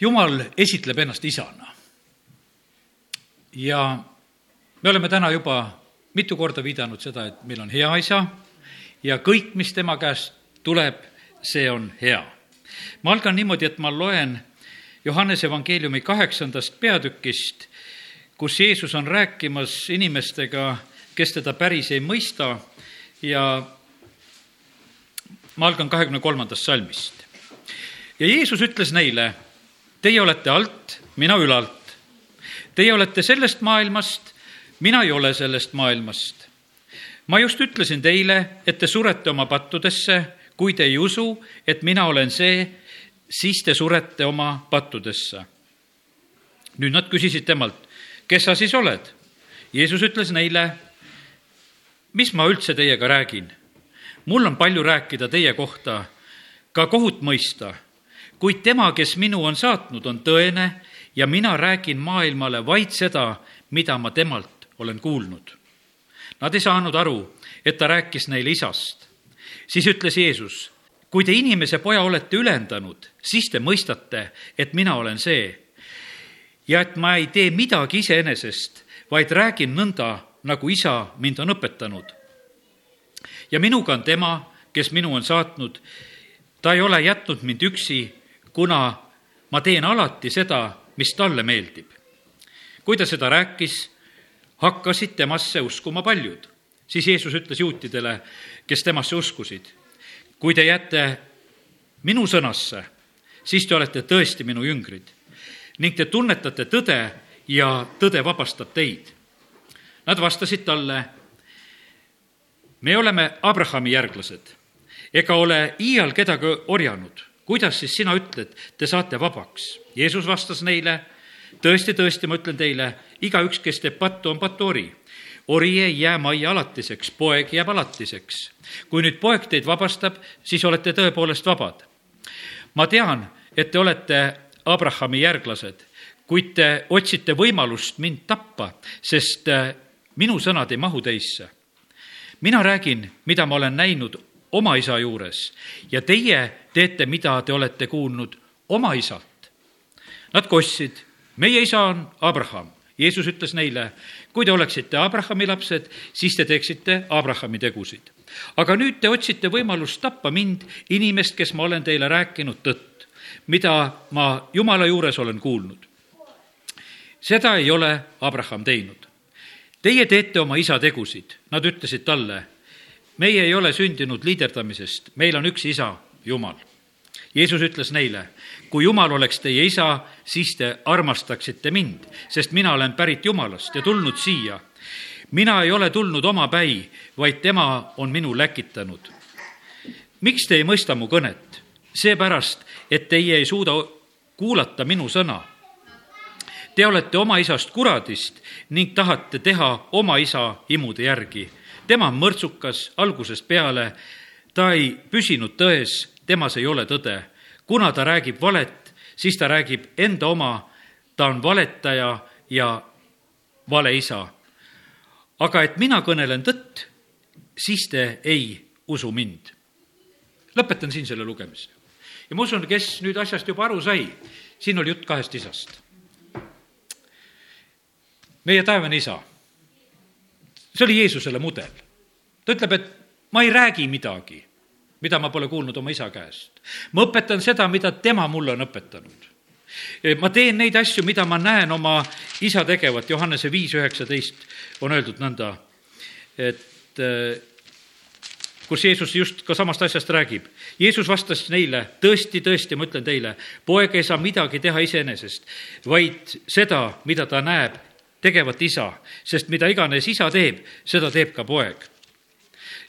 jumal esitleb ennast isana. ja me oleme täna juba mitu korda viidanud seda, et meil on hea isa ja kõik, mis tema käest tuleb, see on hea. ma algan niimoodi, et ma loen Johannese evangeeliumi kaheksandast peatükist, kus Jeesus on rääkimas inimestega, kes teda päris ei mõista ja ma algan kahekümne kolmandast salmist. ja Jeesus ütles neile, teie olete alt, mina ülalt. Teie olete sellest maailmast, mina ei ole sellest maailmast. ma just ütlesin teile, et te surete oma pattudesse, kui te ei usu, et mina olen see, siis te surete oma pattudesse. nüüd nad küsisid temalt, kes sa siis oled? Jeesus ütles neile, mis ma üldse teiega räägin? mul on palju rääkida teie kohta, ka kohut mõista, kuid tema, kes minu on saatnud, on tõene ja mina räägin maailmale vaid seda, mida ma temalt olen kuulnud. Nad ei saanud aru, et ta rääkis neile isast. siis ütles Jeesus, kui te inimese poja olete ülendanud, siis te mõistate, et mina olen see. ja et ma ei tee midagi iseenesest, vaid räägin nõnda, nagu isa mind on õpetanud. ja minuga on tema, kes minu on saatnud. ta ei ole jätnud mind üksi, kuna ma teen alati seda, mis talle meeldib. kui ta seda rääkis, hakkasid temasse uskuma paljud. siis Jeesus ütles juutidele, kes temasse uskusid, kui te jääte minu sõnasse, siis te olete tõesti minu jüngrid ning te tunnetate tõde ja tõde vabastab teid. Nad vastasid talle, me oleme Abrahami järglased ega ole iial kedagi orjanud. Kuidas siis sina ütled, te saate vabaks? Jeesus vastas neile, tõesti, tõesti, ma ütlen teile, igaüks, kes teeb pattu, on patuori. ori ei jää majja alatiseks, poeg jääb alatiseks. kui nüüd poeg teid vabastab, siis olete tõepoolest vabad. ma tean, et te olete Abrahami järglased, kuid te otsite võimalust mind tappa, sest äh, minu sõnad ei mahu teisse. mina räägin, mida ma olen näinud oma isa juures ja teie teete, mida te olete kuulnud oma isalt. Nad kostsid, meie isa on Abraham. Jeesus ütles neile, kui te oleksite Abrahami lapsed, siis te teeksite Abrahami tegusid. aga nüüd te otsite võimalust tappa mind, inimest, kes ma olen teile rääkinud tõtt, mida ma Jumala juures olen kuulnud. seda ei ole Abraham teinud. Teie teete oma isa tegusid, nad ütlesid talle meie ei ole sündinud liiderdamisest, meil on üks isa, Jumal. Jeesus ütles neile, kui Jumal oleks teie isa, siis te armastaksite mind, sest mina olen pärit Jumalast ja tulnud siia. mina ei ole tulnud omapäi, vaid tema on minu läkitanud. miks te ei mõista mu kõnet? seepärast, et teie ei suuda kuulata minu sõna. Te olete oma isast kuradist ning tahate teha oma isa imude järgi tema on mõrtsukas algusest peale, ta ei püsinud tões, temas ei ole tõde. kuna ta räägib valet, siis ta räägib enda oma, ta on valetaja ja valeisa. aga et mina kõnelen tõtt, siis te ei usu mind. lõpetan siin selle lugemise. ja ma usun, kes nüüd asjast juba aru sai, siin oli jutt kahest isast. meie taevane isa see oli Jeesusele mudel. ta ütleb, et ma ei räägi midagi, mida ma pole kuulnud oma isa käest. ma õpetan seda, mida tema mulle on õpetanud. ma teen neid asju, mida ma näen oma isa tegevat, Johannese viis üheksateist on öeldud nõnda, et kus Jeesus just ka samast asjast räägib. Jeesus vastas neile, tõesti, tõesti, ma ütlen teile, poeg ei saa midagi teha iseenesest, vaid seda, mida ta näeb tegevat isa, sest mida iganes isa teeb, seda teeb ka poeg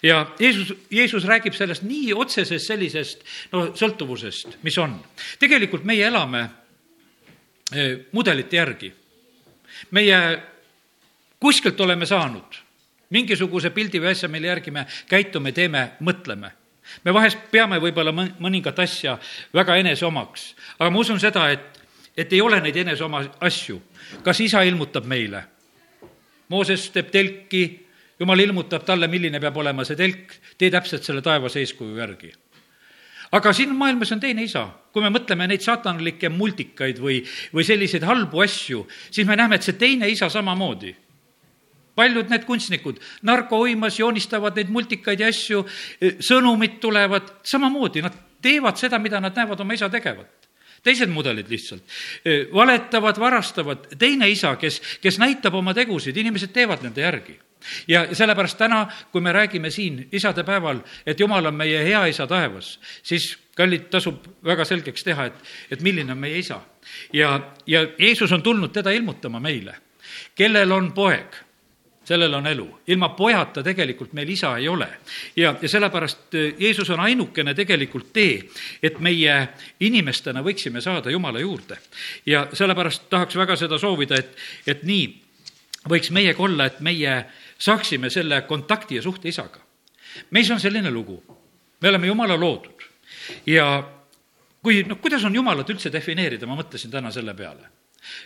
ja Jeesus, Jeesus räägib sellest nii otsesest sellisest no sõltuvusest, mis on. tegelikult meie elame eh, mudelite järgi. meie kuskilt oleme saanud mingisuguse pildi või asja, mille järgi me käitume, teeme, mõtleme. me vahest peame võib-olla mõningat asja väga eneseomaks, aga ma usun seda, et et ei ole neid enese oma asju. Kas isa ilmutab meile? Mooses teeb telki, jumal ilmutab talle, milline peab olema see telk, tee täpselt selle taevase eeskuju järgi. aga siin maailmas on teine isa. kui me mõtleme neid saatanlikke multikaid või, või selliseid halbu asju, siis me näeme, et see teine isa samamoodi paljud need kunstnikud narkouimas joonistavad neid multikaid ja asju, sõnumid tulevad, samamoodi nad teevad seda, mida nad näevad oma isa tegevat teised mudelid lihtsalt. valetavad, varastavad, teine isa, kes, kes näitab oma tegusid, inimesed teevad nende järgi ja sellepärast täna, kui me räägime siin isadepäeval, et Jumal on meie hea isa taevas, siis kallid, tasub väga selgeks teha, et, et milline on meie isa. ja, ja Jeesus on tulnud teda ilmutama meile, kellel on poeg sellel on elu. ilma pojata tegelikult meil isa ei ole. ja, ja sellepärast eh, Jeesus on ainukene tegelikult tee, et meie inimestena võiksime saada Jumala juurde. ja sellepärast tahaks väga seda soovida, et, et nii võiks meiega olla, et meie saaksime selle kontakti ja suhte isaga. meis on selline lugu, me oleme Jumala loodud ja kui, noh, kuidas on Jumalat üldse defineerida, ma mõtlesin täna selle peale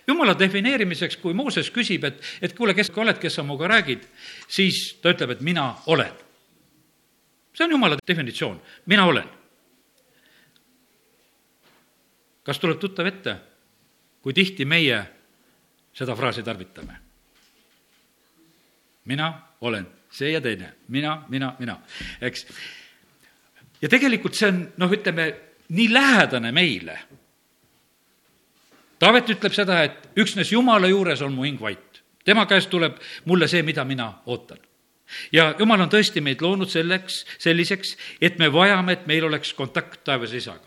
jumala defineerimiseks, kui Mooses küsib, et, et kuule, kes sa oled, kes sa minuga räägid, siis ta ütleb, et mina olen. see on jumala definitsioon, mina olen. kas tuleb tuttav ette, kui tihti meie seda fraasi tarvitame? mina olen see ja teine, mina, mina, mina, eks. ja tegelikult see on, noh, ütleme, nii lähedane meile Taavet ütleb seda, et üksnes Jumala juures on mu hing vait. tema käest tuleb mulle see, mida mina ootan. ja Jumal on tõesti meid loonud selleks, selliseks, et me vajame, et meil oleks kontakt taevase isaga.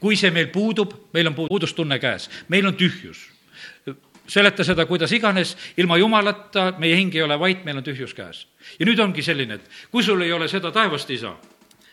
kui see meil puudub, meil on puudustunne käes, meil on tühjus seleta seda kuidas iganes, ilma Jumalata meie hing ei ole vait, meil on tühjus käes. ja nüüd ongi selline, et kui sul ei ole seda taevast isa,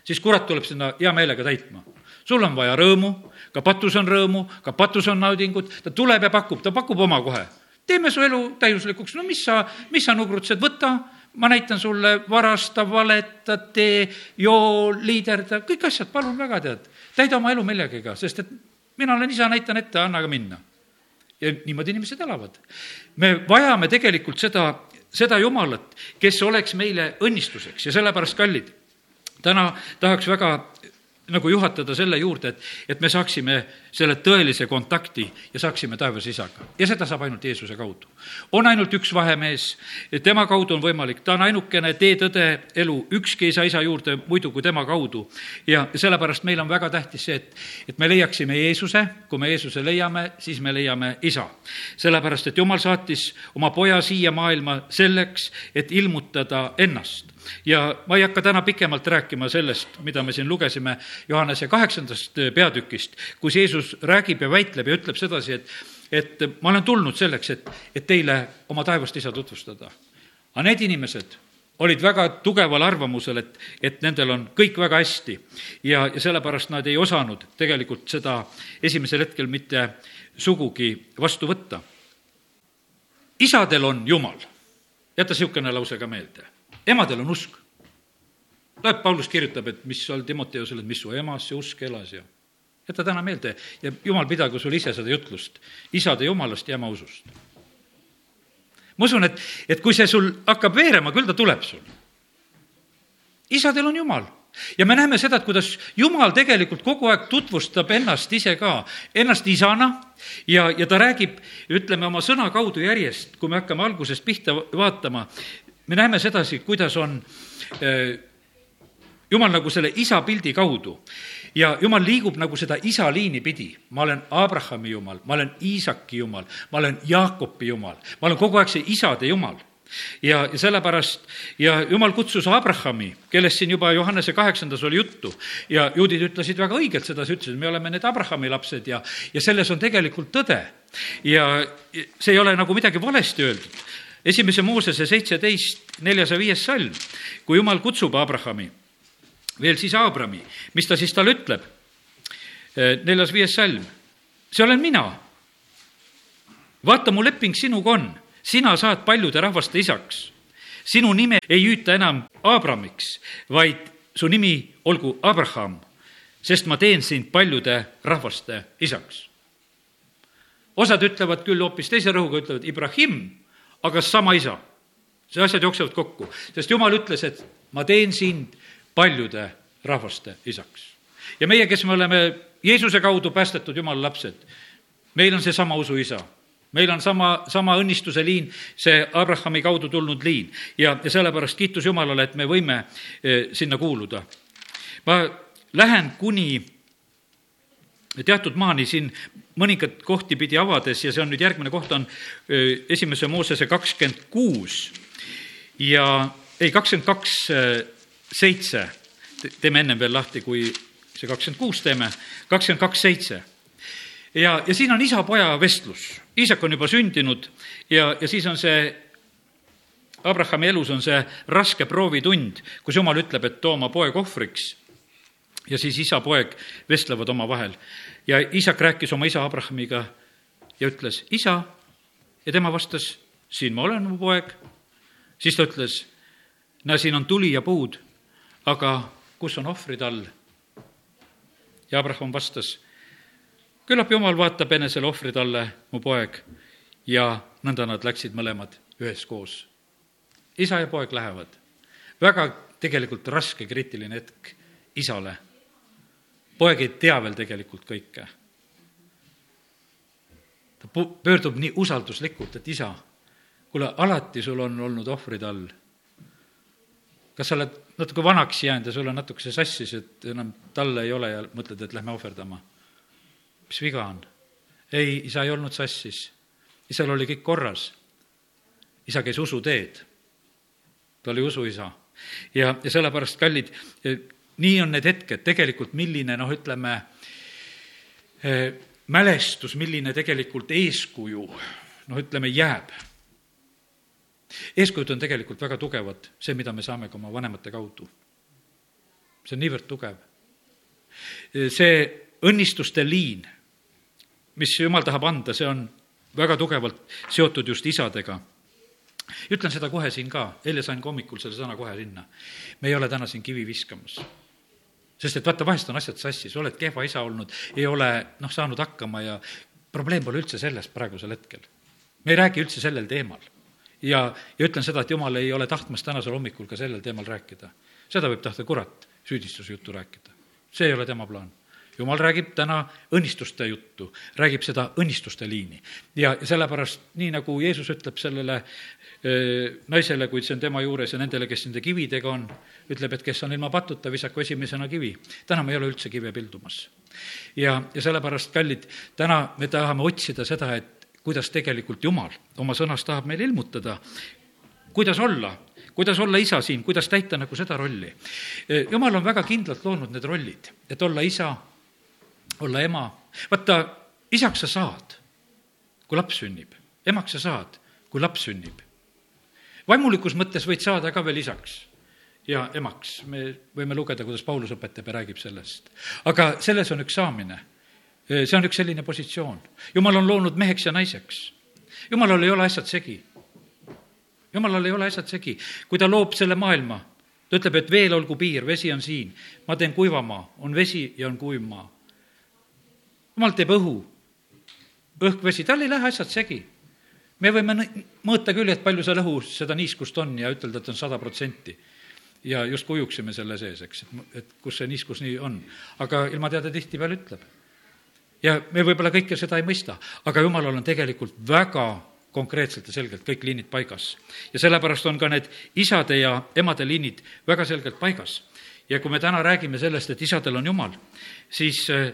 siis kurat tuleb sinna hea meelega täitma. Sul on vaja rõõmu, ka patus on rõõmu, ka patus on naudingut, ta tuleb ja pakub, ta pakub oma kohe. teeme su elu täiuslikuks, no mis sa, mis sa nugrutsed, võta, ma näitan sulle, varasta, valeta, tee, joo, liiderda, kõik asjad, palun väga, tead. täida oma elu millegagi, sest et mina olen isa, näitan ette, anna aga minna. ja niimoodi inimesed elavad. me vajame tegelikult seda, seda Jumalat, kes oleks meile õnnistuseks ja sellepärast, kallid, täna tahaks väga nagu juhatada selle juurde, et, et me saaksime selle tõelise kontakti ja saaksime taevas isaga. ja seda saab ainult Jeesuse kaudu. on ainult üks vahemees, tema kaudu on võimalik, ta on ainukene tee, tõde, elu, ükski ei saa isa juurde muidu kui tema kaudu. ja sellepärast meil on väga tähtis see, et, et me leiaksime Jeesuse, kui me Jeesuse leiame, siis me leiame isa. sellepärast, et Jumal saatis oma poja siia maailma selleks, et ilmutada ennast ja ma ei hakka täna pikemalt rääkima sellest, mida me siin lugesime Johannese kaheksandast peatükist, kus Jeesus räägib ja väitleb ja ütleb sedasi, et, et ma olen tulnud selleks, et, et teile oma taevast isa tutvustada. aga need inimesed olid väga tugeval arvamusel, et, et nendel on kõik väga hästi ja, ja sellepärast nad ei osanud tegelikult seda esimesel hetkel mitte sugugi vastu võtta. isadel on Jumal, jäta niisugune lause ka meelde emadel on usk. loeb, Paulus kirjutab, et mis seal Timoteusele, et mis su emas see usk elas ja jäta täna meelde ja jumal pidagu sul ise seda jutlust. Isade jumalast ja ema usust. ma usun, et, et kui see sul hakkab veerema, küll ta tuleb sul. isadel on jumal. Ja me näeme seda, et kuidas Jumal tegelikult kogu aeg tutvustab ennast ise ka, ennast isana ja, ja ta räägib, ütleme oma sõna kaudu järjest, kui me hakkame algusest pihta vaatama, me näeme sedasi, kuidas on äh, jumal nagu selle isa pildi kaudu ja jumal liigub nagu seda isa liini pidi. ma olen Abrahami jumal, ma olen Iisaki jumal, ma olen Jaakopi jumal, ma olen kogu aeg see isade jumal ja, ja sellepärast ja jumal kutsus Abrahami, kellest siin juba Johannese kaheksandas oli juttu ja juudid ütlesid väga õigelt sedasi, ütlesid, me oleme need Abrahami lapsed ja, ja selles on tegelikult tõde. ja see ei ole nagu midagi valesti öeldud esimese Moosese seitseteist, neljas ja viies salm, kui jumal kutsub Abrahami, veel siis Abrami, mis ta siis talle ütleb? Eh, neljas-viies salm, see olen mina. vaata, mu leping sinuga on, sina saad paljude rahvaste isaks. sinu nime ei hüüta enam Abramiks, vaid su nimi olgu Abraham, sest ma teen sind paljude rahvaste isaks. osad ütlevad küll hoopis teise rõhuga, ütlevad Ibrahim aga sama isa. see asjad jooksevad kokku, sest jumal ütles, et ma teen sind paljude rahvaste isaks. ja meie, kes me oleme Jeesuse kaudu päästetud jumala lapsed, meil on seesama usuisa meil on sama, sama õnnistuse liin, see Abrahami kaudu tulnud liin ja, ja sellepärast kiitus Jumalale, et me võime eh, sinna kuuluda. ma lähen kuni teatud maani siin mõningat kohti pidi avades ja see on nüüd järgmine koht on eh, esimese Moosese kakskümmend kuus ja ei, kakskümmend kaks eh, seitse, teeme ennem veel lahti, kui see kakskümmend kuus teeme, kakskümmend kaks seitse ja, ja siin on isa-poja vestlus. isak on juba sündinud ja, ja siis on see Abrahami elus on see raske proovitund, kus jumal ütleb, et too oma poeg ohvriks. ja siis isa-poeg vestlevad omavahel ja isak rääkis oma isa Abrahamiga ja ütles, isa, ja tema vastas, siin ma olen, mu poeg. siis ta ütles, näe, siin on tuli ja puud, aga kus on ohvrid all? ja Abraham vastas küllap jumal vaatab enesele ohvri talle, mu poeg, ja nõnda nad läksid mõlemad üheskoos. isa ja poeg lähevad. väga tegelikult raske kriitiline hetk isale. poeg ei tea veel tegelikult kõike. ta pöördub nii usalduslikult, et isa, kuule, alati sul on olnud ohvrid all. Kas sa oled natuke vanaks jäänud ja sul on natukese sassis, et enam talle ei ole ja mõtled, et lähme ohverdama mis viga on? ei, isa ei olnud sassis. isal oli kõik korras. isa käis usuteed. ta oli usuisa. ja, ja sellepärast, kallid, nii on need hetked tegelikult, milline noh, ütleme, eh, mälestus, milline tegelikult eeskuju, noh, ütleme, jääb. Eeskujud on tegelikult väga tugevad, see, mida me saame ka oma vanemate kaudu. see on niivõrd tugev. see õnnistuste liin mis jumal tahab anda, see on väga tugevalt seotud just isadega. ütlen seda kohe siin ka, eile sain ka hommikul selle sõna kohe sinna. me ei ole täna siin kivi viskamas. sest et vaata, vahest on asjad sassis, oled kehva isa olnud, ei ole noh, saanud hakkama ja probleem pole üldse selles praegusel hetkel. me ei räägi üldse sellel teemal. Ja, ja ütlen seda, et jumal ei ole tahtmas tänasel hommikul ka sellel teemal rääkida. seda võib tahta kurat, süüdistusjuttu rääkida. see ei ole tema plaan jumal räägib täna õnnistuste juttu, räägib seda õnnistuste liini. ja sellepärast, nii nagu Jeesus ütleb sellele naisele, kui see on tema juures ja nendele, kes nende kividega on, ütleb, et kes on ilma patuta, visaku esimesena kivi. täna me ei ole üldse kive pildumas. ja, ja sellepärast, kallid, täna me tahame otsida seda, et kuidas tegelikult Jumal oma sõnas tahab meile ilmutada, kuidas olla kuidas olla isa siin, kuidas täita nagu seda rolli. jumal on väga kindlalt loonud need rollid, et olla isa, olla ema. vaata, isaks sa saad, kui laps sünnib, emaks sa saad, kui laps sünnib. vaimulikus mõttes võid saada ka veel isaks ja emaks, me võime lugeda, kuidas Paulus õpetab ja räägib sellest. aga selles on üks saamine. See on üks selline positsioon. jumal on loonud meheks ja naiseks. jumalal ei ole asjad segi. jumalal ei ole asjad segi. kui ta loob selle maailma, ta ütleb, et veel olgu piir, vesi on siin, ma teen kuiva maa, on vesi ja on kuiv maa jumal teeb õhu, õhk, vesi, tal ei lähe asjad segi. me võime mõõta küll, et palju seal õhus seda niiskust on ja ütelda, et on sada protsenti. ja justkui ujuksime selle sees, eks, et, kus see niiskus nii on. aga ilmateade tihtipeale ütleb. Ja me võib-olla kõike seda ei mõista, aga jumalal on tegelikult väga konkreetselt ja selgelt kõik liinid paigas. ja sellepärast on ka need isade ja emade liinid väga selgelt paigas. ja kui me täna räägime sellest, et isadel on jumal, siis äh,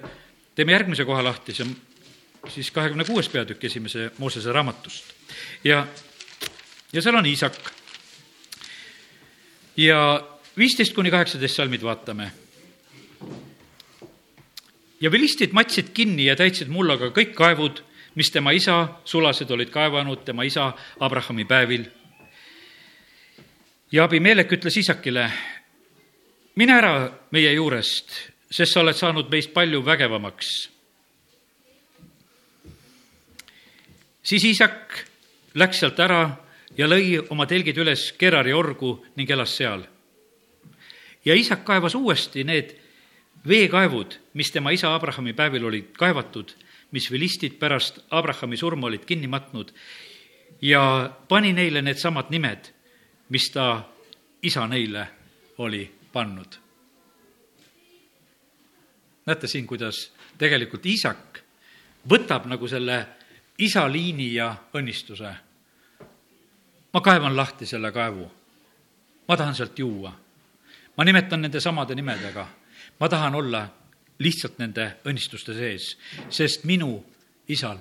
teeme järgmise koha lahti, see on siis kahekümne kuues peatükk esimese Moosese raamatust. ja, ja seal on Iisak. ja viisteist kuni kaheksateist salmid vaatame. Ja vilistid matsid kinni ja täitsid mullaga kõik kaevud, mis tema isa sulased olid kaevanud tema isa Abrahami päevil. ja Abimelek ütles Iisakile, mine ära meie juurest sest sa oled saanud meist palju vägevamaks. siis isak läks sealt ära ja lõi oma telgid üles Gerari orgu ning elas seal. ja isak kaevas uuesti need veekaevud, mis tema isa Abrahami päevil olid kaevatud, mis vilistid pärast Abrahami surma olid kinni matnud ja pani neile needsamad nimed, mis ta isa neile oli pannud näete siin, kuidas tegelikult isak võtab nagu selle isa liini ja õnnistuse. ma kaevan lahti selle kaevu. ma tahan sealt juua. ma nimetan nende samade nimedega. Ma tahan olla lihtsalt nende õnnistuste sees, sest minu isal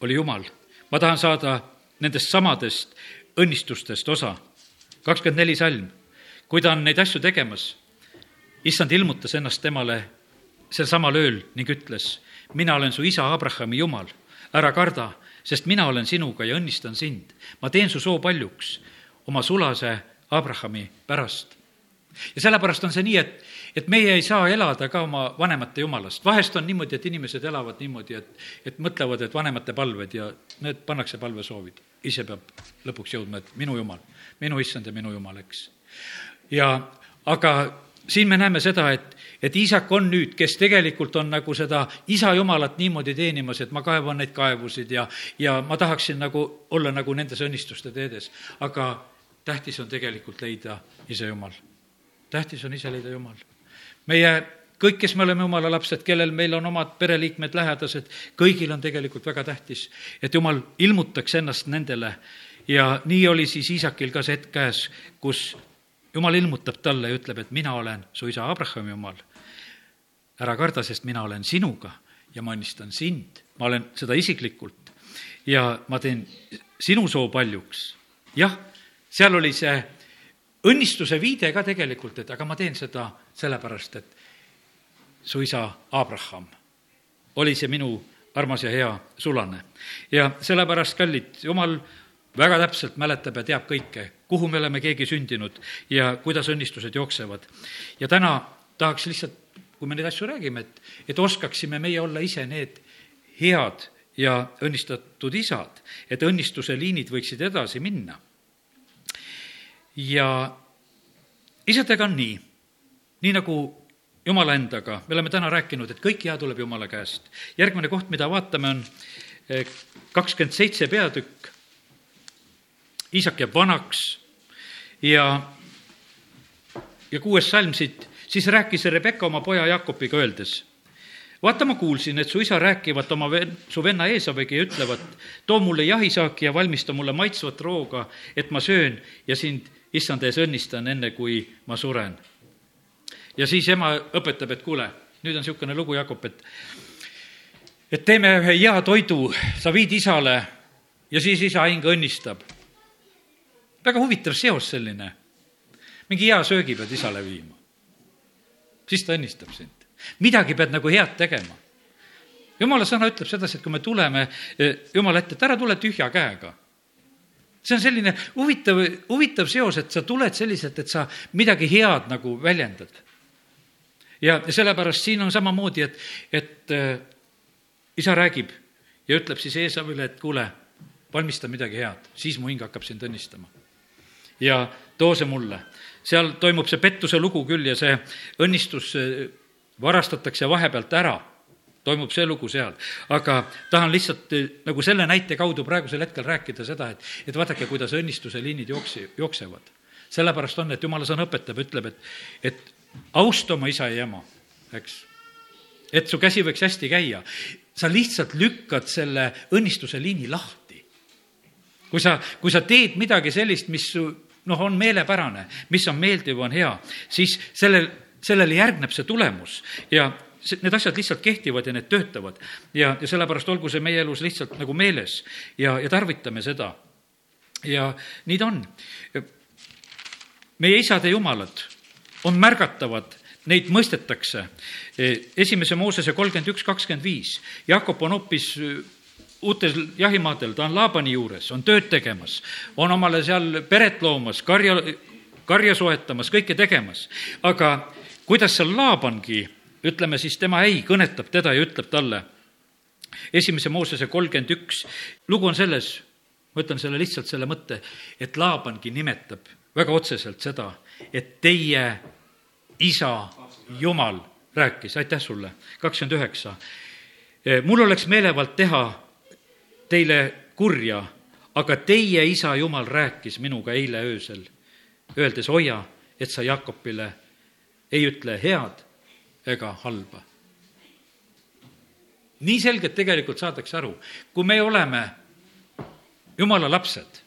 oli Jumal. ma tahan saada nendest samadest õnnistustest osa. kakskümmend neli salm, kui ta on neid asju tegemas, issand ilmutas ennast temale sel samal ööl ning ütles, mina olen su isa Abrahami Jumal, ära karda, sest mina olen sinuga ja õnnistan sind. ma teen su soo paljuks oma sulase Abrahami pärast. Ja sellepärast on see nii, et, et meie ei saa elada ka oma vanemate jumalast. vahest on niimoodi, et inimesed elavad niimoodi, et, et mõtlevad, et vanemate palved ja need pannakse palvesoovid. ise peab lõpuks jõudma, et minu jumal, minu issand ja minu jumal, eks. ja aga siin me näeme seda, et, et isak on nüüd, kes tegelikult on nagu seda isa jumalat niimoodi teenimas, et ma kaevan neid kaevusid ja, ja ma tahaksin nagu olla nagu nendes õnnistuste teedes. aga tähtis on tegelikult leida ise jumal. Tähtis on ise leida jumal. meie kõik, kes me oleme jumala lapsed, kellel meil on omad pereliikmed, lähedased, kõigil on tegelikult väga tähtis, et jumal ilmutaks ennast nendele ja nii oli siis Iisakil ka see hetk käes, kus jumal ilmutab talle ja ütleb, et mina olen su isa Abrahami jumal. ära karda, sest mina olen sinuga ja ma õnnistan sind, ma olen seda isiklikult ja ma teen sinu soo paljuks. jah, seal oli see õnnistuse viide ka tegelikult, et aga ma teen seda sellepärast, et su isa Abraham oli see minu armas ja hea sulane. ja sellepärast, kallid, jumal väga täpselt mäletab ja teab kõike, kuhu me oleme keegi sündinud ja kuidas õnnistused jooksevad. ja täna tahaks lihtsalt, kui me neid asju räägime, et, et oskaksime meie olla ise need head ja õnnistatud isad, et õnnistuse liinid võiksid edasi minna. Ja isadega on nii, nii nagu Jumala endaga, me oleme täna rääkinud, et kõik hea tuleb Jumala käest. järgmine koht, mida vaatame, on eh, kakskümmend seitse peatükk. Isak jääb vanaks. Ja, ja kuues salm siit, siis rääkis Rebecca oma poja Jakobiga öeldes, vaata, ma kuulsin, et su isa rääkivat oma ven-, su venna Eesaviga ja ütlevat, too mulle jahisaaki ja valmista mulle maitsvat rooga, et ma söön ja sind issand ees õnnistan, enne kui ma suren. ja siis ema õpetab, et kuule, nüüd on niisugune lugu, Jakob, et et teeme ühe hea toidu, sa viid isale ja siis isa hing õnnistab väga huvitav seos selline. mingi hea söögi pead isale viima. siis ta õnnistab sind. midagi pead nagu head tegema. jumala sõna ütleb sedasi, et kui me tuleme eh, jumala ette, et ära tule tühja käega see on selline huvitav, huvitav seos, et sa tuled selliselt, et sa midagi head nagu väljendad. ja, sellepärast siin on samamoodi, et, et äh, isa räägib ja ütleb siis Eesavile, et kuule, valmista midagi head, siis mu hing hakkab sind õnnistama ja too see mulle. seal toimub see pettuse lugu küll ja see õnnistus varastatakse vahepealt ära, toimub see lugu seal. aga tahan lihtsalt eh, nagu selle näite kaudu praegusel hetkel rääkida seda, et, et vaadake, kuidas õnnistuse liinid jooksi, jooksevad. sellepärast on, et jumala sõna õpetab, ütleb, et, et austa oma isa ja ema, eks. et su käsi võiks hästi käia. sa lihtsalt lükkad selle õnnistuse liini lahti. kui sa, kui sa teed midagi sellist, mis su noh, on meelepärane, mis on meeldiv, on hea, siis sellel, sellele järgneb see tulemus ja need asjad lihtsalt kehtivad ja need töötavad. ja, ja sellepärast olgu see meie elus lihtsalt nagu meeles ja, ja tarvitame seda. ja nii ta on. meie isad ja jumalad on märgatavad neid mõistetakse. esimese Moosese kolmkümmend üks, kakskümmend viis. Jakob on hoopis uutel jahimaadel, ta on Laabani juures, on tööd tegemas, on omale seal peret loomas, karja, karja soetamas, kõike tegemas. aga kuidas seal Laabangi, ütleme siis tema ei, kõnetab teda ja ütleb talle, esimese Moosese kolmkümmend üks, lugu on selles, ma ütlen selle lihtsalt selle mõtte, et Laabangi nimetab väga otseselt seda, et teie isa Jumal rääkis, aitäh sulle, kakskümmend üheksa. mul oleks meelevald teha teile kurja, aga teie isa Jumal rääkis minuga eile öösel, öeldes, hoia, et sa Jakobile ei ütle head ega halba. nii selgelt tegelikult saadakse aru, kui me oleme jumala lapsed,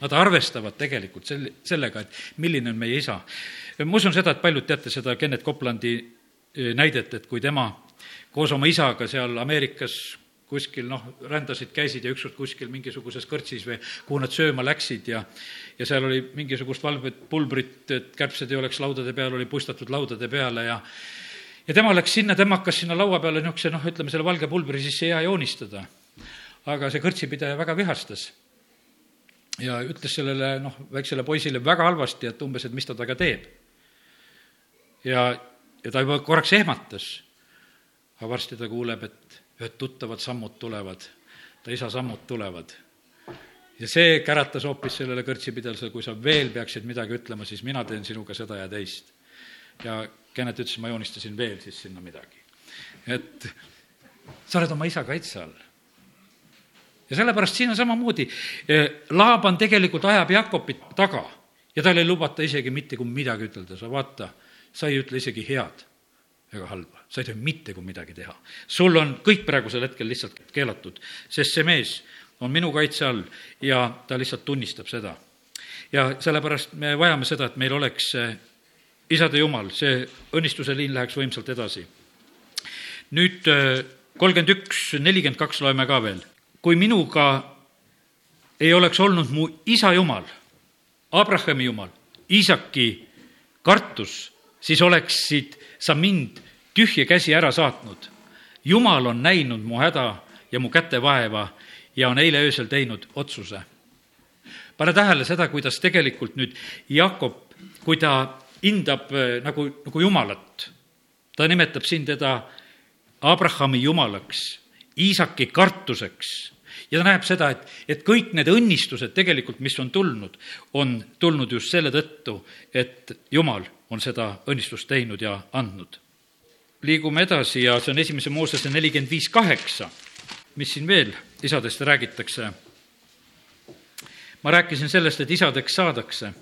nad arvestavad tegelikult sel-, sellega, et milline on meie isa. ma usun seda, et paljud teate seda Kennet Coplandi eh, näidet, et kui tema koos oma isaga seal Ameerikas kuskil noh, rändasid, käisid ja ükskord kuskil mingisuguses kõrtsis või kuhu nad sööma läksid ja ja seal oli mingisugust valget pulbrit, et kärbsed ei oleks laudade peal, oli puistatud laudade peale ja ja tema läks sinna, tema hakkas sinna laua peale niisuguse noh, ütleme selle valge pulbri sisse hea joonistada. aga see kõrtsipidaja väga vihastas ja ütles sellele noh, väiksele poisile väga halvasti, et umbes, et mis ta temaga teeb. ja, ja ta juba korraks ehmatas, aga varsti ta kuuleb, et ühed tuttavad sammud tulevad, ta isa sammud tulevad. ja see käratas hoopis sellele kõrtsipidalisele, kui sa veel peaksid midagi ütlema, siis mina teen sinuga seda ja teist. ja Kennet ütles, ma joonistasin veel siis sinna midagi. et sa oled oma isa kaitse all ja sellepärast siin on samamoodi, Laaban tegelikult ajab Jakobit taga ja tal ei lubata isegi mitte kui midagi ütelda, sa vaata, sa ei ütle isegi head ega halba, sa ei tohi mitte kui midagi teha. sul on kõik praegusel hetkel lihtsalt keelatud, sest see mees on minu kaitse all ja ta lihtsalt tunnistab seda. ja sellepärast me vajame seda, et meil oleks isade jumal, see õnnistuse liin läheks võimsalt edasi. nüüd kolmkümmend üks, nelikümmend kaks loeme ka veel. kui minuga ei oleks olnud mu isa jumal, Abrahami jumal, Iisaki kartus, siis oleksid sa mind tühja käsi ära saatnud. jumal on näinud mu häda ja mu kätevaeva ja on eile öösel teinud otsuse. pane tähele seda, kuidas tegelikult nüüd Jakob, kui ta hindab äh, nagu, nagu jumalat, ta nimetab siin teda Abrahami jumalaks, Iisaki kartuseks ja ta näeb seda, et, et kõik need õnnistused tegelikult, mis on tulnud, on tulnud just selle tõttu, et Jumal on seda õnnistust teinud ja andnud. liigume edasi ja see on esimese Moosese nelikümmend viis kaheksa, mis siin veel isadest räägitakse. ma rääkisin sellest, et isadeks saadakse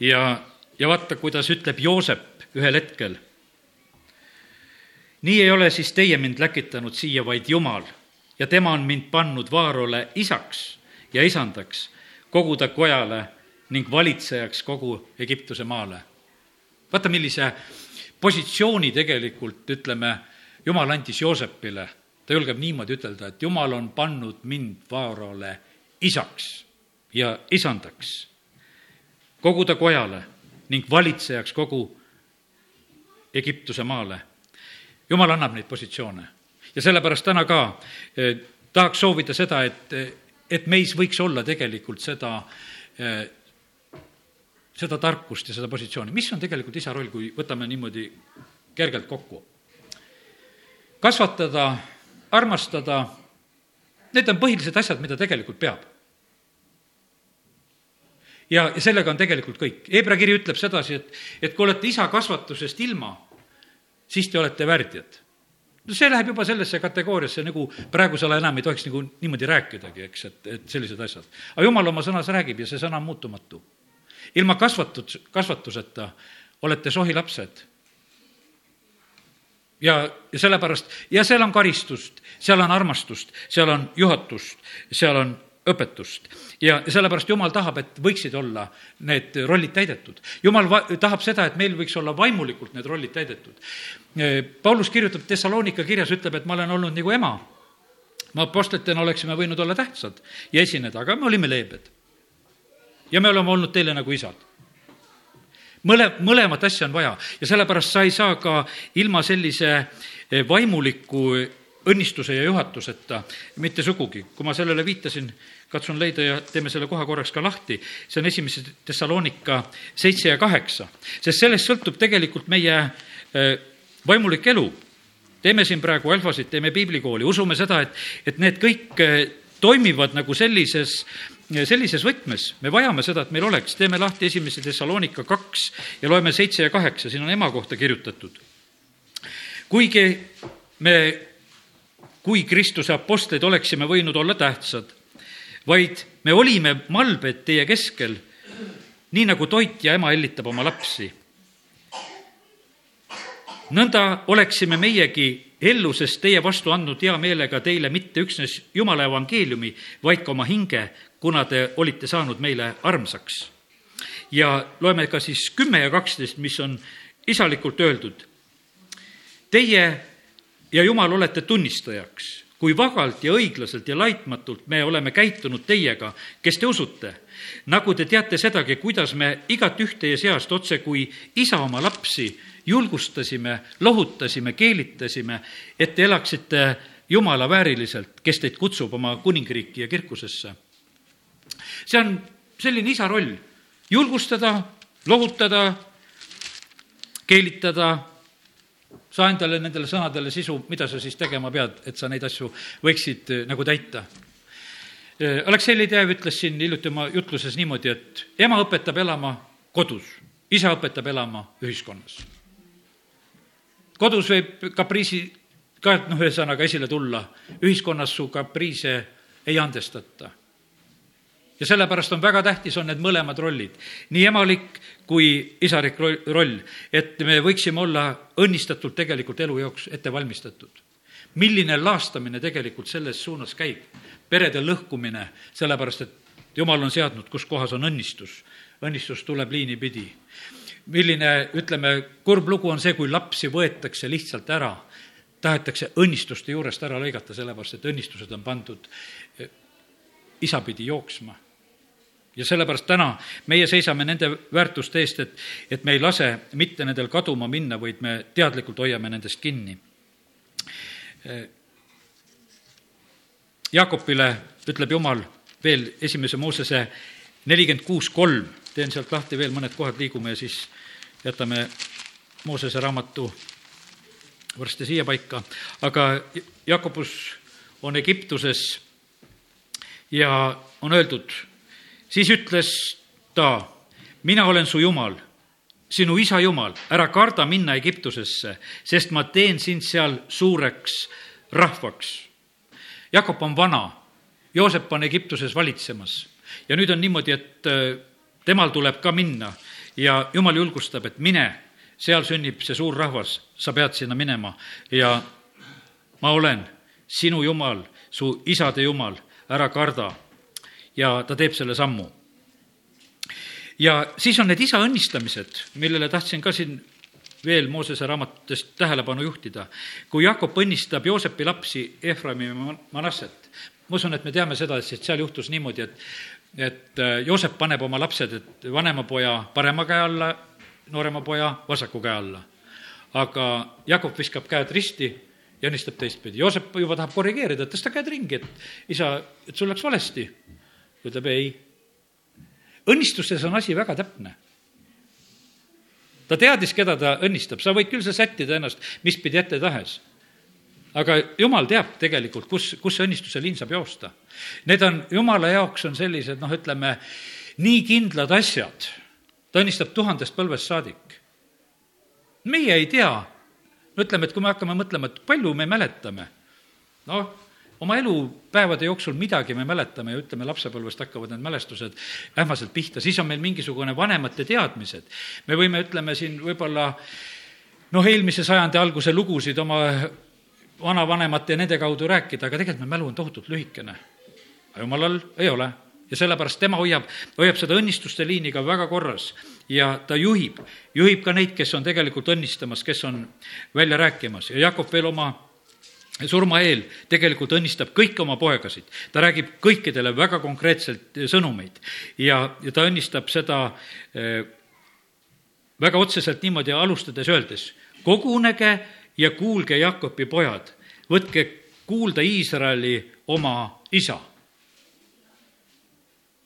ja, ja vaata, kuidas ütleb Joosep ühel hetkel. nii ei ole siis teie mind läkitanud siia, vaid Jumal ja tema on mind pannud Vaarole isaks ja isandaks, kogu ta kojale ning valitsejaks kogu Egiptuse maale vaata, millise positsiooni tegelikult, ütleme, jumal andis Joosepile. ta julgeb niimoodi ütelda, et jumal on pannud mind Vaarole isaks ja isandaks, kogu ta kojale ning valitsejaks kogu Egiptuse maale. jumal annab neid positsioone ja sellepärast täna ka eh, tahaks soovida seda, et, et meis võiks olla tegelikult seda eh, seda tarkust ja seda positsiooni. mis on tegelikult isa roll, kui võtame niimoodi kergelt kokku? kasvatada, armastada, need on põhilised asjad, mida tegelikult peab. ja, ja sellega on tegelikult kõik. Hebra kiri ütleb sedasi, et, et kui olete isa kasvatusest ilma, siis te olete värdjad no see läheb juba sellesse kategooriasse, nagu praegusel ajal enam ei tohiks nagu niimoodi rääkidagi, eks, et, et sellised asjad. aga jumal oma sõnas räägib ja see sõna on muutumatu ilma kasvatud, kasvatuseta olete sohilapsed. ja, ja sellepärast, ja seal on karistust, seal on armastust, seal on juhatust, seal on õpetust. ja sellepärast Jumal tahab, et võiksid olla need rollid täidetud. Jumal va-, tahab seda, et meil võiks olla vaimulikult need rollid täidetud. Paulus kirjutab Thessalonika kirjas, ütleb, et ma olen olnud nagu ema. me apostlitena oleksime võinud olla tähtsad ja esineda, aga me olime leebed ja me oleme olnud teile nagu isad. mõle, mõlemat asja on vaja ja sellepärast sa ei saa ka ilma sellise eh, vaimuliku õnnistuse ja juhatuseta mitte sugugi. kui ma sellele viitasin, katsun leida ja teeme selle koha korraks ka lahti, see on esimese Thessalonika seitse ja kaheksa, sest sellest sõltub tegelikult meie eh, vaimulik elu. teeme siin praegu alfasid, teeme piiblikooli, usume seda, et, et need kõik eh, toimivad nagu sellises sellises võtmes me vajame seda, et meil oleks, teeme lahti esimese Thessalonika kaks ja loeme seitse ja kaheksa, siin on ema kohta kirjutatud. kuigi me, kui Kristuse apostlid oleksime võinud olla tähtsad, vaid me olime malbed teie keskel, nii nagu toitja ema hellitab oma lapsi. nõnda oleksime meiegi ellu, sest teie vastu andnud hea meelega teile mitte üksnes Jumala evangeeliumi, vaid ka oma hinge, kuna te olite saanud meile armsaks. ja loeme ka siis kümme ja kaksteist, mis on isalikult öeldud. Teie ja Jumal olete tunnistajaks, kui vagalt ja õiglaselt ja laitmatult me oleme käitunud teiega, kes te usute. nagu te teate sedagi, kuidas me igat üht teie seast otse kui isa oma lapsi julgustasime, lohutasime, keelitasime, et te elaksite Jumala vääriliselt, kes teid kutsub oma kuningriiki ja kirkusesse. See on selline isa roll, julgustada, lohutada, keelitada, saa endale nendele sõnadele sisu, mida sa siis tegema pead, et sa neid asju võiksid äh, nagu täita. Äh, Aleksei Ledev ütles siin hiljuti oma jutluses niimoodi, et ema õpetab elama kodus, isa õpetab elama ühiskonnas kodus võib kapriisi ka, noh, ühesõnaga esile tulla, ühiskonnas su kapriise ei andestata. Ja sellepärast on väga tähtis, on need mõlemad rollid, nii emalik kui isalik roll, et me võiksime olla õnnistatult tegelikult elu jaoks ette valmistatud. milline laastamine tegelikult selles suunas käib, perede lõhkumine, sellepärast et jumal on seadnud, kus kohas on õnnistus. õnnistus tuleb liini pidi milline, ütleme, kurb lugu on see, kui lapsi võetakse lihtsalt ära, tahetakse õnnistuste juurest ära lõigata, sellepärast et õnnistused on pandud eh, isapidi jooksma. Ja sellepärast täna meie seisame nende väärtuste eest, et, et me ei lase mitte nendel kaduma minna, vaid me teadlikult hoiame nendest kinni. Jaakopile ütleb Jumal veel esimese Moosese nelikümmend kuus kolm teen sealt lahti veel mõned kohad, liigume ja siis jätame Moosese raamatu varsti siia paika, aga Jakobus on Egiptuses ja on öeldud, siis ütles ta, mina olen su jumal, sinu isa jumal, ära karda minna Egiptusesse, sest ma teen sind seal suureks rahvaks. Jakob on vana, Joosep on Egiptuses valitsemas. Ja nüüd on niimoodi, et temal tuleb ka minna. Ja jumal julgustab, et mine, seal sünnib see suur rahvas, sa pead sinna minema. Ja ma olen sinu jumal, su isade jumal, ära karda. Ja ta teeb selle sammu. ja siis on need isa õnnistamised, millele tahtsin ka siin veel Moosese raamatutest tähelepanu juhtida. kui Jakob õnnistab Joosepi lapsi Efraimi Manasset, ma usun, et me teame seda, et seal juhtus niimoodi, et et äh, Joosep paneb oma lapsed, et vanema poja parema käe alla, noorema poja vasaku käe alla. aga Jakob viskab käed risti ja õnnistab teistpidi. Joosep juba tahab korrigeerida, tõsta käed ringi, et isa, et sul läks valesti. Ütleb ei. õnnistustes on asi väga täpne. ta teadis, keda ta õnnistab, sa võid küll sa sättida ennast mis pidi ette tahes aga jumal teab tegelikult, kus, kus see õnnistuse liin saab joosta. Need on, jumala jaoks on sellised, noh, ütleme, nii kindlad asjad. ta õnnistab tuhandest põlvest saadik. meie ei tea, no ütleme, et kui me hakkame mõtlema, et palju me mäletame, noh, oma elupäevade jooksul midagi me mäletame ja ütleme, lapsepõlvest hakkavad need mälestused ähmaselt pihta, siis on meil mingisugune vanemate teadmised. me võime, ütleme siin võib-olla noh, eelmise sajandi alguse lugusid oma vanavanemate ja nende kaudu rääkida, aga tegelikult meie mälu on tohutult lühikene. jumalal ei ole ja sellepärast tema hoiab, hoiab seda õnnistuste liini ka väga korras ja ta juhib, juhib ka neid, kes on tegelikult õnnistamas, kes on välja rääkimas ja Jakob veel oma surma eel tegelikult õnnistab kõiki oma poegasid. ta räägib kõikidele väga konkreetselt sõnumeid ja, ja ta õnnistab seda eh, väga otseselt niimoodi alustades öeldes, kogunege ja kuulge, Jakobi pojad, võtke kuulda Iisraeli oma isa.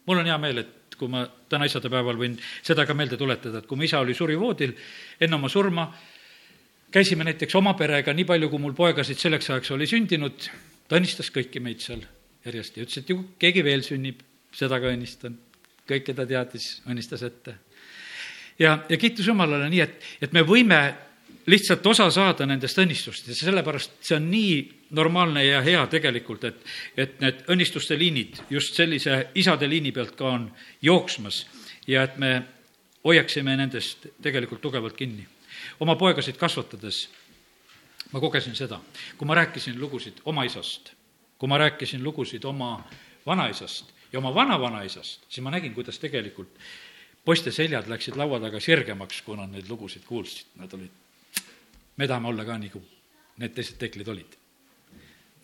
mul on hea meel, et kui ma täna isadepäeval võin seda ka meelde tuletada, et kui mu isa oli surivoodil enne oma surma, käisime näiteks oma perega, nii palju, kui mul poegasid selleks ajaks oli sündinud, ta õnnistas kõiki meid seal järjest ja ütles, et ju keegi veel sünnib, seda ka õnnistan. kõike ta teadis, õnnistas ette. ja, ja kiitus Jumalale nii, et, et me võime lihtsalt osa saada nendest õnnistustest ja sellepärast see on nii normaalne ja hea tegelikult, et, et need õnnistuste liinid just sellise isade liini pealt ka on jooksmas ja et me hoiaksime nendest tegelikult tugevalt kinni. Oma poegasid kasvatades ma kogesin seda, kui ma rääkisin lugusid oma isast, kui ma rääkisin lugusid oma vanaisast ja oma vanavanaisast, siis ma nägin, kuidas tegelikult poiste seljad läksid laua taga sirgemaks, kui nad neid lugusid kuulsid, nad olid, me tahame olla ka nagu need teised teeklid olid.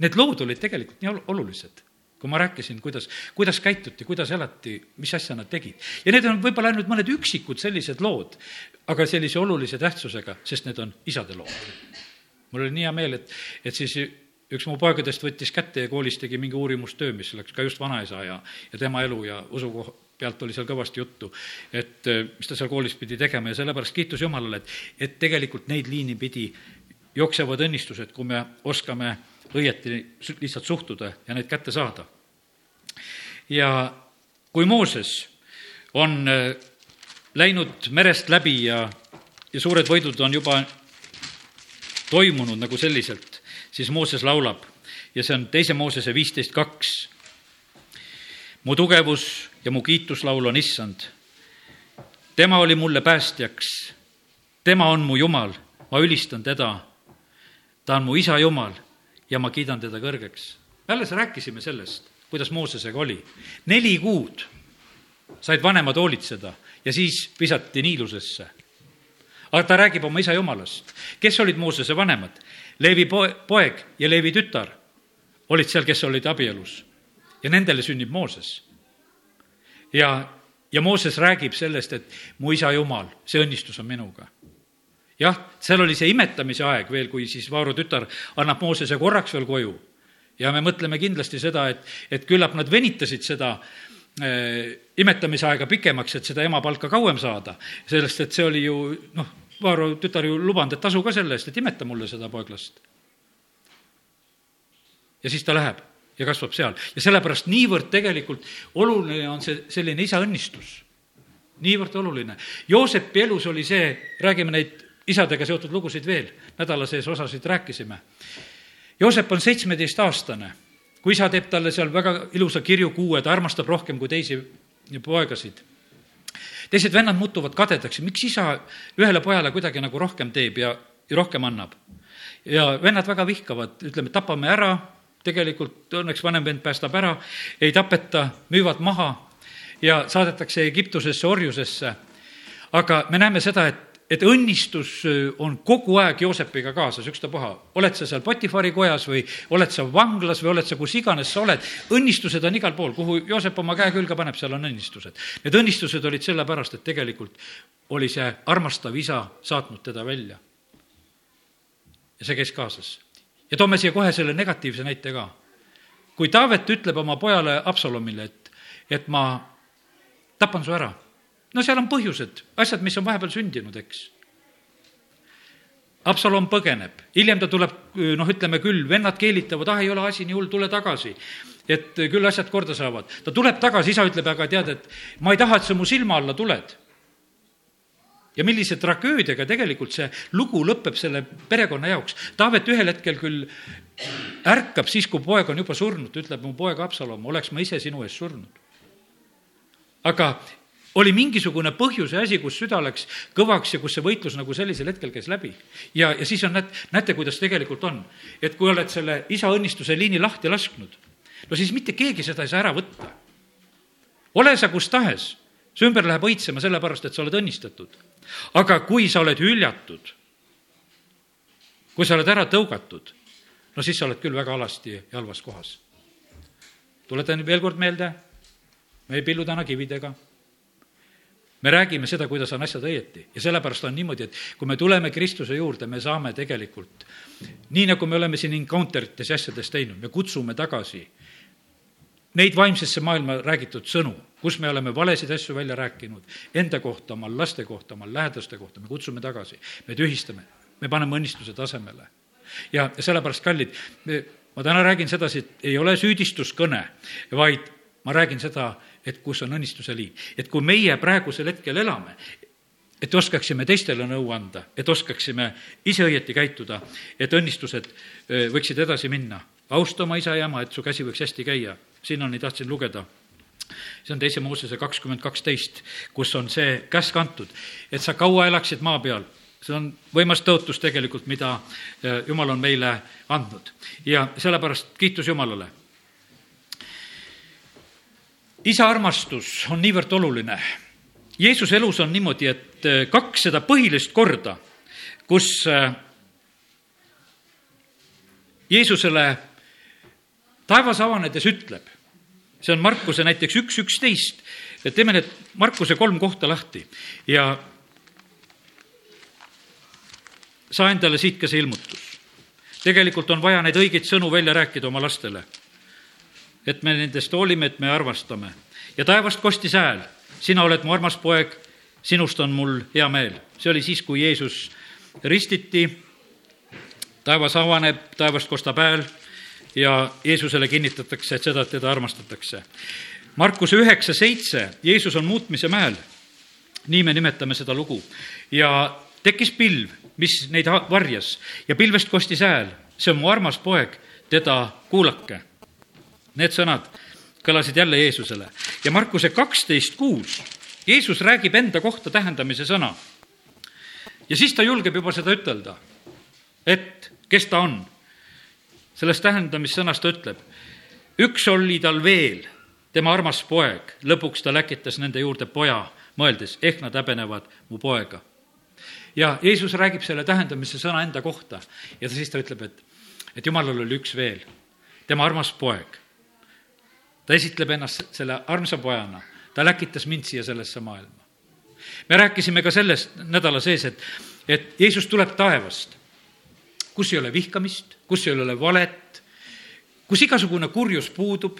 Need lood olid tegelikult nii olulised, kui ma rääkisin, kuidas, kuidas käituti, kuidas elati, mis asja nad tegid. ja need on võib-olla ainult mõned üksikud sellised lood, aga sellise olulise tähtsusega, sest need on isade lood. mul oli nii hea meel, et, et siis üks mu poegadest võttis kätte ja koolis tegi mingi uurimustöö, mis läks ka just vanaisa ja, ja tema elu ja usu pealt oli seal kõvasti juttu, et mis ta seal koolis pidi tegema ja sellepärast kiitus Jumalale, et, et tegelikult neid liini pidi jooksevad õnnistused, kui me oskame õieti lihtsalt suhtuda ja neid kätte saada. ja kui Mooses on äh, läinud merest läbi ja, ja suured võidud on juba toimunud nagu selliselt, siis Mooses laulab ja see on teise Moosese viisteist kaks. mu tugevus ja mu kiituslaul on issand. tema oli mulle päästjaks, tema on mu Jumal, ma ülistan teda ta on mu isa Jumal ja ma kiidan teda kõrgeks. alles rääkisime sellest, kuidas Moosesega oli. neli kuud said vanemad hoolitseda ja siis visati niilusesse. aga ta räägib oma isa Jumalast. kes olid Moosese vanemad? Leevi poe, poeg ja Leevi tütar olid seal, kes olid abielus. ja nendele sünnib Mooses. ja, ja Mooses räägib sellest, et mu isa Jumal, see õnnistus on minuga jah, seal oli see imetamise aeg veel, kui siis Vaaro tütar annab Moosese korraks veel koju. ja me mõtleme kindlasti seda, et, et küllap nad venitasid seda äh, imetamise aega pikemaks, et seda emapalka kauem saada, sellest, et see oli ju noh, Vaaro tütar ju lubanud, et tasu ka selle eest, et imeta mulle seda poeglast. ja siis ta läheb ja kasvab seal ja sellepärast niivõrd tegelikult oluline on see selline isa õnnistus niivõrd oluline. Joosepi elus oli see, räägime neid isadega seotud lugusid veel, nädala sees osasid rääkisime. Joosep on seitsmeteistaastane, kui isa teeb talle seal väga ilusa kirju kuue, ta armastab rohkem kui teisi poegasid. teised vennad muutuvad kadedaks miks isa ühele pojale kuidagi nagu rohkem teeb ja, ja rohkem annab. ja vennad väga vihkavad, ütleme, tapame ära, tegelikult õnneks vanem vend päästab ära, ei tapeta, müüvad maha ja saadetakse Egiptusesse orjusesse. aga me näeme seda, et et õnnistus äh, on kogu aeg Joosepiga kaasas, ükstapuha, oled sa seal Potifari kojas või oled sa vanglas või oled sa kus iganes sa oled, õnnistused on igal pool, kuhu Joosep oma käe külge paneb, seal on õnnistused. Need õnnistused olid sellepärast, et tegelikult oli see armastav isa saatnud teda välja. ja see käis kaasas. ja toome siia kohe selle negatiivse näite ka. kui Taavet ütleb oma pojale Absalomile, et, et ma tapan su ära no seal on põhjused, asjad, mis on vahepeal sündinud, eks. Absalom põgeneb, hiljem ta tuleb, noh, ütleme küll, vennad keelitavad, ah, ei ole asi nii hull, tule tagasi. et küll asjad korda saavad. ta tuleb tagasi, isa ütleb, aga tead, et ma ei taha, et sa mu silma alla tuled. ja millise tragöödiaga tegelikult see lugu lõpeb selle perekonna jaoks. Taavet ühel hetkel küll ärkab siis, kui poeg on juba surnud, ütleb mu poeg Absalom, oleks ma ise sinu eest surnud. aga oli mingisugune põhjus ja asi, kus süda läks kõvaks ja kus see võitlus nagu sellisel hetkel käis läbi. ja, ja siis on, näed, näete, kuidas tegelikult on. et kui oled selle isa õnnistuse liini lahti lasknud, no siis mitte keegi seda ei saa ära võtta. ole sa kus tahes, su ümber läheb õitsema sellepärast, et sa oled õnnistatud. aga kui sa oled hüljatud, kui sa oled ära tõugatud, no siis sa oled küll väga alasti ja halvas kohas. tuletan veel kord meelde, me ei pillu täna kividega me räägime seda, kuidas on asjad õieti ja sellepärast on niimoodi, et kui me tuleme Kristuse juurde, me saame tegelikult, nii nagu me oleme siin encounter ites ja asjades teinud, me kutsume tagasi neid vaimsesse maailma räägitud sõnu, kus me oleme valesid asju välja rääkinud, enda kohta, oma laste kohta, oma lähedaste kohta, me kutsume tagasi, me tühistame, me paneme õnnistuse tasemele. ja sellepärast, kallid, ma täna räägin sedasi, et ei ole süüdistuskõne, vaid ma räägin seda, et kus on õnnistuse liin. et kui meie praegusel hetkel elame, et oskaksime teistele nõu anda, et oskaksime ise õieti käituda, et õnnistused võiksid edasi minna. austa oma isa ja ema, et su käsi võiks hästi käia. sinnani tahtsin lugeda see on teise Moosese kakskümmend kaksteist, kus on see käsk antud, et sa kaua elaksid maa peal, see on võimas tõotus tegelikult, mida Jumal on meile andnud ja sellepärast kiitus Jumalale. Isa armastus on niivõrd oluline. Jeesuse elus on niimoodi, et kaks seda põhilist korda, kus Jeesusele taevas avanedes ütleb, see on Markuse näiteks üks üksteist, teeme need Markuse kolm kohta lahti ja saa endale siit ka see ilmutus. tegelikult on vaja neid õigeid sõnu välja rääkida oma lastele. Et me nendest hoolime, et me armastame. ja taevast kostis hääl, sina oled mu armas poeg, sinust on mul hea meel. see oli siis, kui Jeesus ristiti, taevas avaneb, taevast kostab hääl ja Jeesusele kinnitatakse, et seda, et teda armastatakse. Markuse üheksa seitse, Jeesus on muutmise mäel. nii me nimetame seda lugu. ja tekkis pilv, mis neid varjas ja pilvest kostis hääl, see on mu armas poeg, teda kuulake. Need sõnad kõlasid jälle Jeesusele ja Markuse kaksteist kuus, Jeesus räägib enda kohta tähendamise sõna. ja siis ta julgeb juba seda ütelda, et kes ta on sellest tähendamissõnast ta ütleb, üks oli tal veel, tema armas poeg, lõpuks ta läkitas nende juurde poja, mõeldes, ehk nad häbenevad mu poega. ja Jeesus räägib selle tähendamise sõna enda kohta ja siis ta ütleb, et, et jumalal oli üks veel, tema armas poeg. Ta esitleb ennast selle armsa pojana, ta läkitas mind siia sellesse maailma. me rääkisime ka sellest nädala sees, et, et Jeesus tuleb taevast kus ei ole vihkamist, kus ei ole valet, kus igasugune kurjus puudub.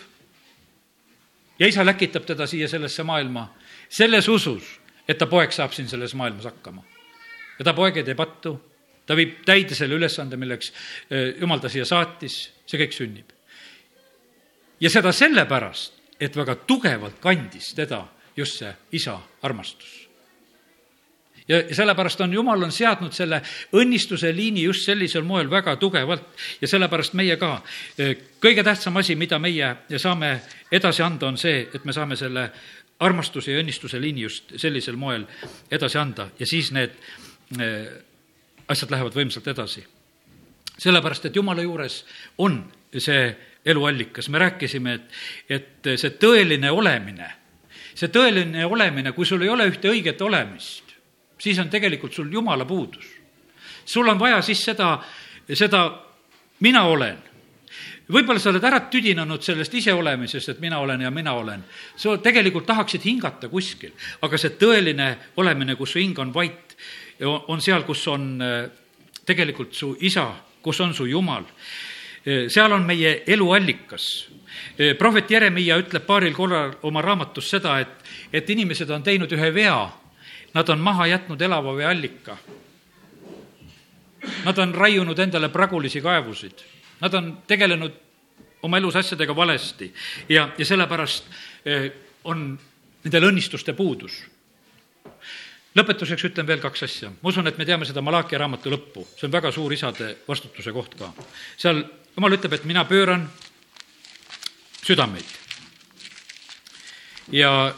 ja isa läkitab teda siia sellesse maailma selles usus, et ta poeg saab siin selles maailmas hakkama. ja ta poeg ei tee pattu, ta viib täide selle ülesande, milleks eh, jumal ta siia saatis, see kõik sünnib. Ja seda sellepärast, et väga tugevalt kandis teda just see isa armastus ja sellepärast on Jumal on seadnud selle õnnistuse liini just sellisel moel väga tugevalt ja sellepärast meie ka. kõige tähtsam asi, mida meie saame edasi anda, on see, et me saame selle armastuse ja õnnistuse liini just sellisel moel edasi anda ja siis need eh, asjad lähevad võimsalt edasi. sellepärast, et Jumala juures on see eluallikas, me rääkisime, et, et see tõeline olemine, see tõeline olemine, kui sul ei ole ühte õiget olemist, siis on tegelikult sul jumala puudus. sul on vaja siis seda, seda mina olen. võib-olla sa oled ära tüdinenud sellest iseolemisest, et mina olen ja mina olen. sa tegelikult tahaksid hingata kuskil, aga see tõeline olemine, kus su hing on vait, on seal, kus on äh, tegelikult su isa, kus on su jumal. Seal on meie eluallikas prohvet Jeremiah ütleb paaril korral oma raamatus seda, et, et inimesed on teinud ühe vea Nad on maha jätnud elava vee allika. Nad on raiunud endale pragulisi kaevusid. Nad on tegelenud oma elus asjadega valesti ja, ja sellepärast on nendel õnnistuste puudus. lõpetuseks ütlen veel kaks asja. ma usun, et me teame seda Malachi raamatu lõppu, see on väga suur isade vastutuse koht ka. seal jumal ütleb, et mina pööran südameid. ja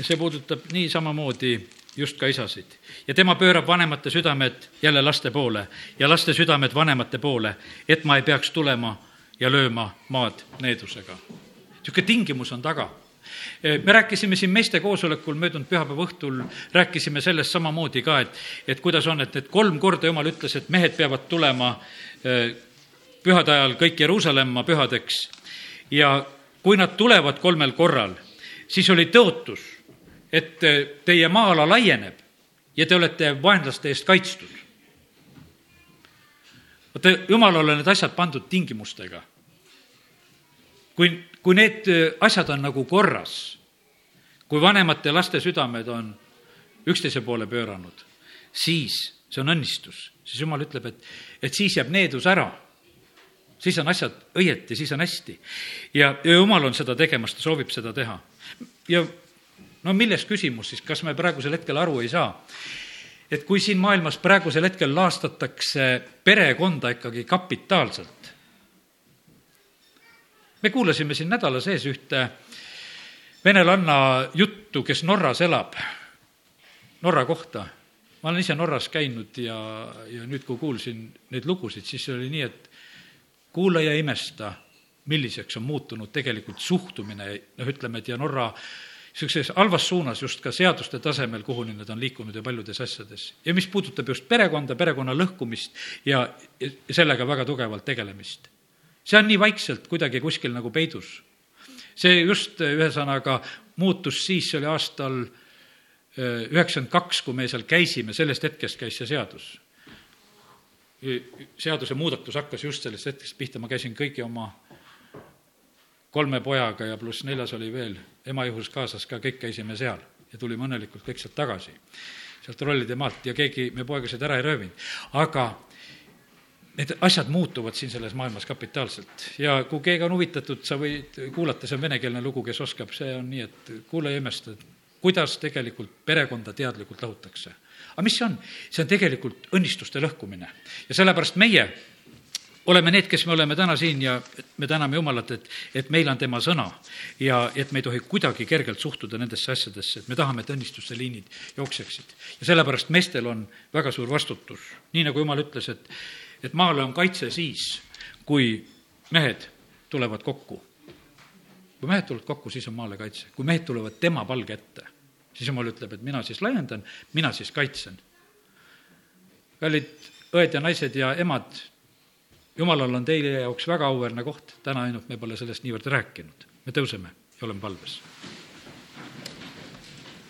see puudutab nii samamoodi just ka isasid. ja tema pöörab vanemate südamed jälle laste poole ja laste südamed vanemate poole, et ma ei peaks tulema ja lööma maad needusega. niisugune tingimus on taga me rääkisime siin meeste koosolekul möödunud pühapäeva õhtul, rääkisime sellest samamoodi ka, et, et kuidas on, et, et kolm korda jumal ütles, et mehed peavad tulema eh, pühade ajal kõik Jeruusalemma pühadeks ja kui nad tulevad kolmel korral, siis oli tõotus et teie maa-ala laieneb ja te olete vaenlaste eest kaitstud. vaata, jumalale need asjad pandud tingimustega. kui, kui need asjad on nagu korras, kui vanemate laste südamed on üksteise poole pööranud, siis see on õnnistus, siis jumal ütleb, et, et siis jääb needus ära siis on asjad õieti, siis on hästi. ja, ja jumal on seda tegemas, ta soovib seda teha. ja no milles küsimus siis, kas me praegusel hetkel aru ei saa? et kui siin maailmas praegusel hetkel laastatakse perekonda ikkagi kapitaalselt. me kuulasime siin nädala sees ühte venelanna juttu, kes Norras elab, Norra kohta. ma olen ise Norras käinud ja, ja nüüd, kui kuulsin neid lugusid, siis oli nii, et kuula ja imesta, milliseks on muutunud tegelikult suhtumine, noh, ütleme, et ja Norra niisuguses halvas suunas just ka seaduste tasemel, kuhuni nad on liikunud ja paljudes asjades. ja mis puudutab just perekonda, perekonna lõhkumist ja, sellega väga tugevalt tegelemist. see on nii vaikselt kuidagi kuskil nagu peidus. see just ühesõnaga muutus siis, see oli aastal üheksakümmend kaks, kui me seal käisime, sellest hetkest käis see seadus. Seaduse muudatus hakkas just sellest hetkest pihta, ma käisin kõigi oma kolme pojaga ja pluss neljas oli veel ema juhus kaasas ka, kõik käisime seal ja tulime õnnelikult kõik sealt tagasi, sealt rollide maalt ja keegi me poegasid ära ei röövinud. aga need asjad muutuvad siin selles maailmas kapitaalselt ja kui keegi on huvitatud, sa võid kuulata, see on venekeelne lugu, kes oskab, see on nii, et kuula ja imesta, kuidas tegelikult perekonda teadlikult lõhutakse. Aga mis see on? see on tegelikult õnnistuste lõhkumine ja sellepärast meie oleme need, kes me oleme täna siin ja me täname Jumalat, et, et meil on tema sõna ja et me ei tohi kuidagi kergelt suhtuda nendesse asjadesse, et me tahame, et õnnistuste liinid jookseksid. ja sellepärast meestel on väga suur vastutus, nii nagu Jumal ütles, et, et maale on kaitse siis, kui mehed tulevad kokku. kui mehed tulevad kokku, siis on maale kaitse, kui mehed tulevad tema palge ette, siis Jumal ütleb, et mina siis laiendan, mina siis kaitsen. kallid õed ja naised ja emad, jumalal on teile jaoks väga auväärne koht, täna ainult me pole sellest niivõrd rääkinud. me tõuseme ja oleme palves